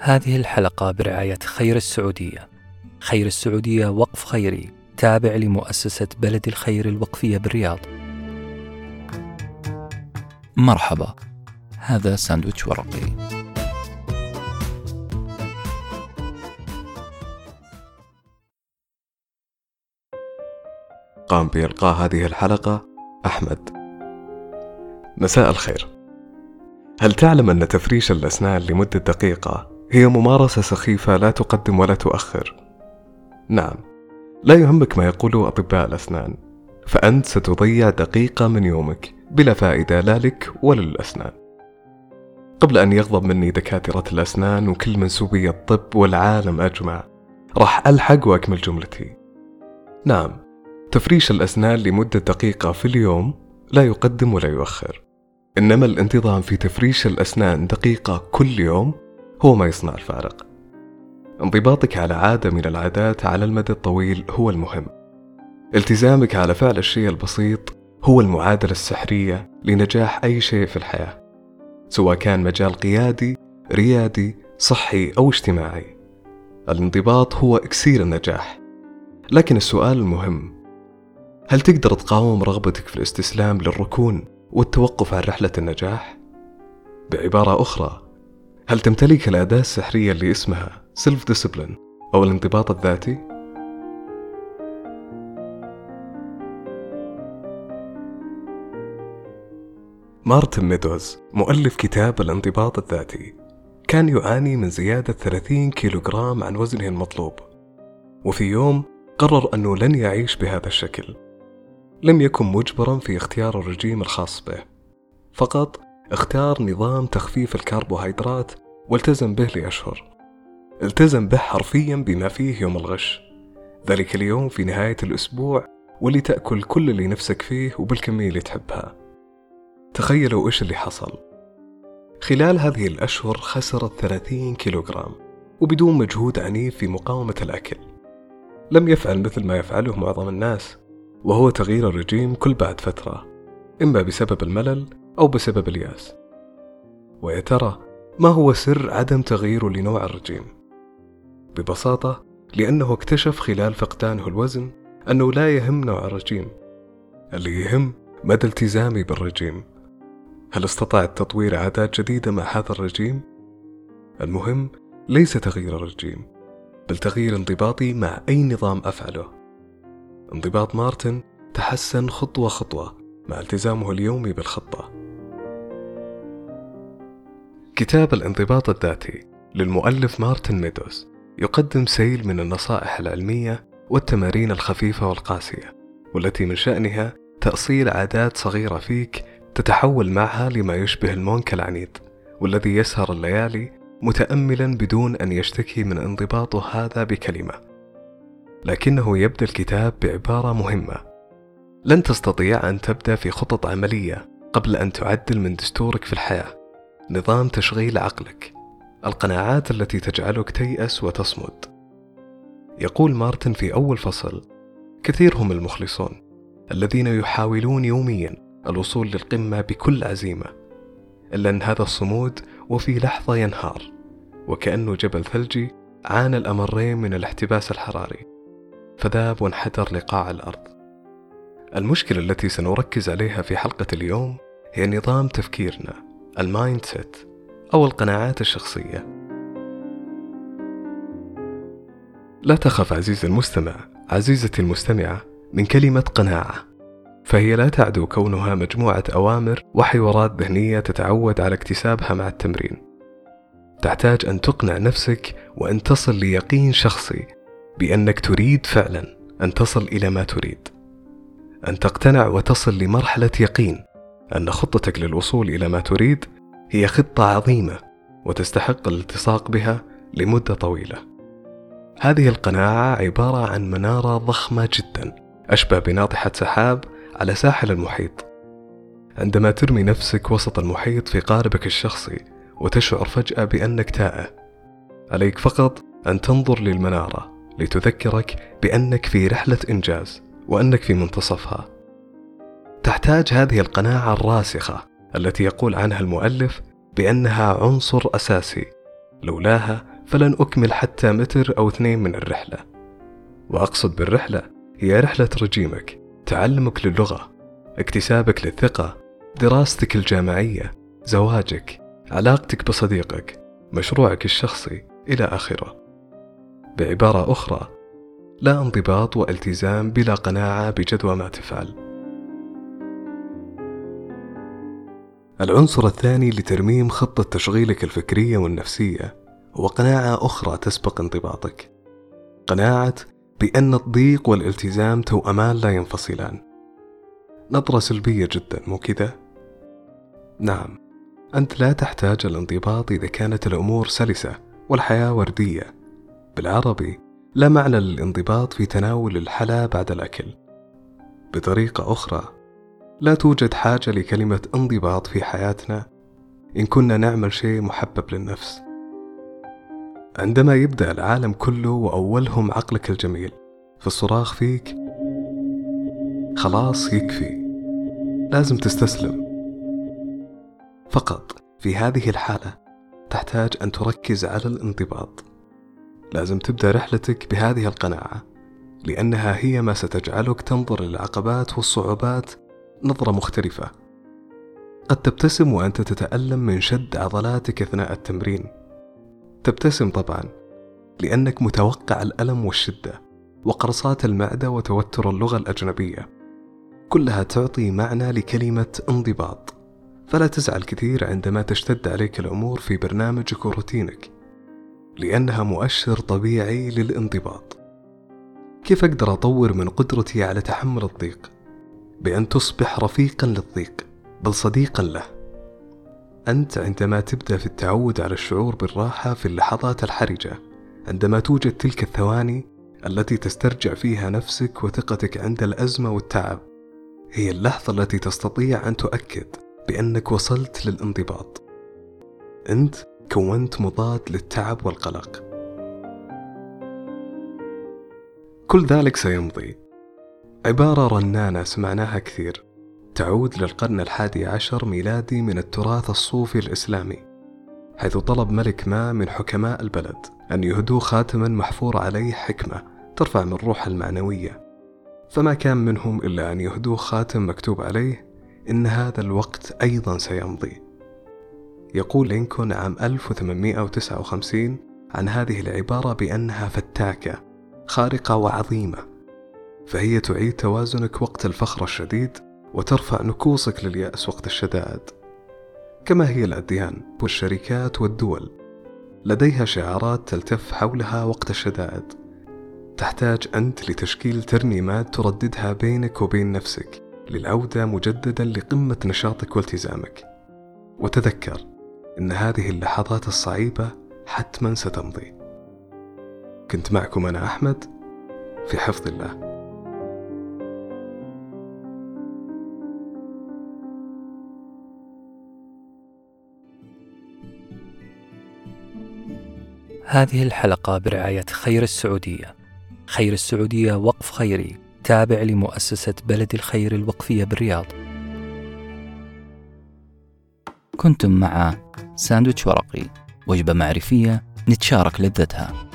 هذه الحلقة برعاية خير السعودية. خير السعودية وقف خيري تابع لمؤسسة بلد الخير الوقفية بالرياض. مرحبا. هذا ساندويتش ورقي. قام بإلقاء هذه الحلقة أحمد مساء الخير هل تعلم أن تفريش الأسنان لمدة دقيقة هي ممارسة سخيفة لا تقدم ولا تؤخر؟ نعم لا يهمك ما يقوله أطباء الأسنان فأنت ستضيع دقيقة من يومك بلا فائدة لا لك ولا للأسنان قبل أن يغضب مني دكاترة الأسنان وكل منسوبي الطب والعالم أجمع راح ألحق وأكمل جملتي نعم تفريش الأسنان لمدة دقيقة في اليوم لا يقدم ولا يؤخر إنما الانتظام في تفريش الأسنان دقيقة كل يوم هو ما يصنع الفارق. انضباطك على عادة من العادات على المدى الطويل هو المهم. التزامك على فعل الشيء البسيط هو المعادلة السحرية لنجاح أي شيء في الحياة سواء كان مجال قيادي ريادي صحي أو اجتماعي. الانضباط هو إكسير النجاح. لكن السؤال المهم هل تقدر تقاوم رغبتك في الاستسلام للركون والتوقف عن رحلة النجاح؟ بعبارة أخرى هل تمتلك الأداة السحرية اللي اسمها self discipline أو الانضباط الذاتي؟ مارتن ميدوز مؤلف كتاب الانضباط الذاتي كان يعاني من زيادة 30 كيلوغرام عن وزنه المطلوب وفي يوم قرر أنه لن يعيش بهذا الشكل لم يكن مجبرا في اختيار الرجيم الخاص به فقط اختار نظام تخفيف الكربوهيدرات والتزم به لأشهر. التزم به حرفيا بما فيه يوم الغش. ذلك اليوم في نهاية الأسبوع واللي تأكل كل اللي نفسك فيه وبالكمية اللي تحبها. تخيلوا إيش اللي حصل. خلال هذه الأشهر خسرت 30 كيلوغرام وبدون مجهود عنيف في مقاومة الأكل. لم يفعل مثل ما يفعله معظم الناس وهو تغيير الرجيم كل بعد فترة. إما بسبب الملل أو بسبب الياس. ويا ترى ما هو سر عدم تغييره لنوع الرجيم؟ ببساطة لأنه اكتشف خلال فقدانه الوزن أنه لا يهم نوع الرجيم. اللي يهم مدى التزامي بالرجيم. هل استطعت تطوير عادات جديدة مع هذا الرجيم؟ المهم ليس تغيير الرجيم بل تغيير انضباطي مع أي نظام أفعله. انضباط مارتن تحسن خطوة خطوة مع التزامه اليومي بالخطة. كتاب الانضباط الذاتي للمؤلف مارتن ميدوز يقدم سيل من النصائح العلمية والتمارين الخفيفة والقاسية والتي من شأنها تأصيل عادات صغيرة فيك تتحول معها لما يشبه ال monk العنيد والذي يسهر الليالي متأملا بدون أن يشتكي من انضباطه هذا بكلمة. لكنه يبدأ الكتاب بعبارة مهمة. لن تستطيع أن تبدأ في خطط عملية قبل أن تعدل من دستورك في الحياة. نظام تشغيل عقلك القناعات التي تجعلك تيأس وتصمد. يقول مارتن في أول فصل كثير هم المخلصون الذين يحاولون يوميا الوصول للقمة بكل عزيمة إلا أن هذا الصمود وفي لحظة ينهار وكأنه جبل ثلجي عانى الأمرين من الاحتباس الحراري فذاب وانحدر لقاع الأرض. المشكلة التي سنركز عليها في حلقة اليوم هي نظام تفكيرنا ال mindset أو القناعات الشخصية. لا تخف عزيزي المستمع. عزيزتي المستمعة من كلمة قناعة. فهي لا تعدو كونها مجموعة أوامر وحوارات ذهنية تتعود على اكتسابها مع التمرين. تحتاج أن تقنع نفسك وأن تصل ليقين شخصي بأنك تريد فعلا أن تصل إلى ما تريد. أن تقتنع وتصل لمرحلة يقين. أن خطتك للوصول إلى ما تريد هي خطة عظيمة وتستحق الالتصاق بها لمدة طويلة. هذه القناعة عبارة عن منارة ضخمة جدا أشبه بناطحة سحاب على ساحل المحيط. عندما ترمي نفسك وسط المحيط في قاربك الشخصي وتشعر فجأة بأنك تائه، عليك فقط أن تنظر للمنارة لتذكرك بأنك في رحلة إنجاز وأنك في منتصفها. تحتاج هذه القناعة الراسخة التي يقول عنها المؤلف بأنها عنصر أساسي. لولاها فلن أكمل حتى متر أو اثنين من الرحلة. وأقصد بالرحلة هي رحلة رجيمك تعلمك للغة اكتسابك للثقة دراستك الجامعية زواجك علاقتك بصديقك مشروعك الشخصي إلى آخره. بعبارة أخرى لا انضباط والتزام بلا قناعة بجدوى ما تفعل. العنصر الثاني لترميم خطة تشغيلك الفكرية والنفسية هو قناعة أخرى تسبق انضباطك. قناعة بأن الضيق والالتزام توأمان لا ينفصلان. نظرة سلبية جدا مو كذا؟ نعم أنت لا تحتاج الانضباط إذا كانت الأمور سلسة والحياة وردية. بالعربي لا معنى للانضباط في تناول الحلا بعد الأكل. بطريقة أخرى لا توجد حاجة لكلمة انضباط في حياتنا إن كنا نعمل شيء محبب للنفس. عندما يبدأ العالم كله وأولهم عقلك الجميل في الصراخ فيك خلاص يكفي. لازم تستسلم. فقط في هذه الحالة تحتاج أن تركز على الانضباط. لازم تبدأ رحلتك بهذه القناعة لأنها هي ما ستجعلك تنظر للعقبات والصعوبات نظرة مختلفة. قد تبتسم وأنت تتألم من شد عضلاتك أثناء التمرين. تبتسم طبعا لأنك متوقع الألم والشدة وقرصات المعدة وتوتر اللغة الأجنبية. كلها تعطي معنى لكلمة انضباط. فلا تزعل كثير عندما تشتد عليك الأمور في برنامجك وروتينك لأنها مؤشر طبيعي للانضباط. كيف أقدر أطور من قدرتي على تحمل الضيق؟ بأن تصبح رفيقا للضيق بل صديقا له. أنت عندما تبدأ في التعود على الشعور بالراحة في اللحظات الحرجة عندما توجد تلك الثواني التي تسترجع فيها نفسك وثقتك عند الأزمة والتعب هي اللحظة التي تستطيع أن تؤكد بأنك وصلت للانضباط. أنت كونت مضاد للتعب والقلق. كل ذلك سيمضي. عبارة رنانة سمعناها كثير. تعود للقرن الحادي عشر ميلادي من التراث الصوفي الإسلامي حيث طلب ملك ما من حكماء البلد أن يهدوا خاتما محفور عليه حكمة ترفع من روح المعنوية. فما كان منهم إلا أن يهدوا خاتم مكتوب عليه إن هذا الوقت أيضا سيمضي. يقول لينكولن عام 1859 عن هذه العبارة بأنها فتاكة خارقة وعظيمة فهي تعيد توازنك وقت الفخر الشديد وترفع نكوصك لليأس وقت الشدائد. كما هي الأديان والشركات والدول لديها شعارات تلتف حولها وقت الشدائد. تحتاج أنت لتشكيل ترنيمات ترددها بينك وبين نفسك للعودة مجددا لقمة نشاطك والتزامك. وتذكر أن هذه اللحظات الصعيبة حتما ستمضي. كنت معكم أنا أحمد في حفظ الله. هذه الحلقة برعاية خير السعودية. خير السعودية وقف خيري تابع لمؤسسة بلد الخير الوقفية بالرياض. كنتم مع ساندويتش ورقي وجبة معرفية نتشارك لذتها.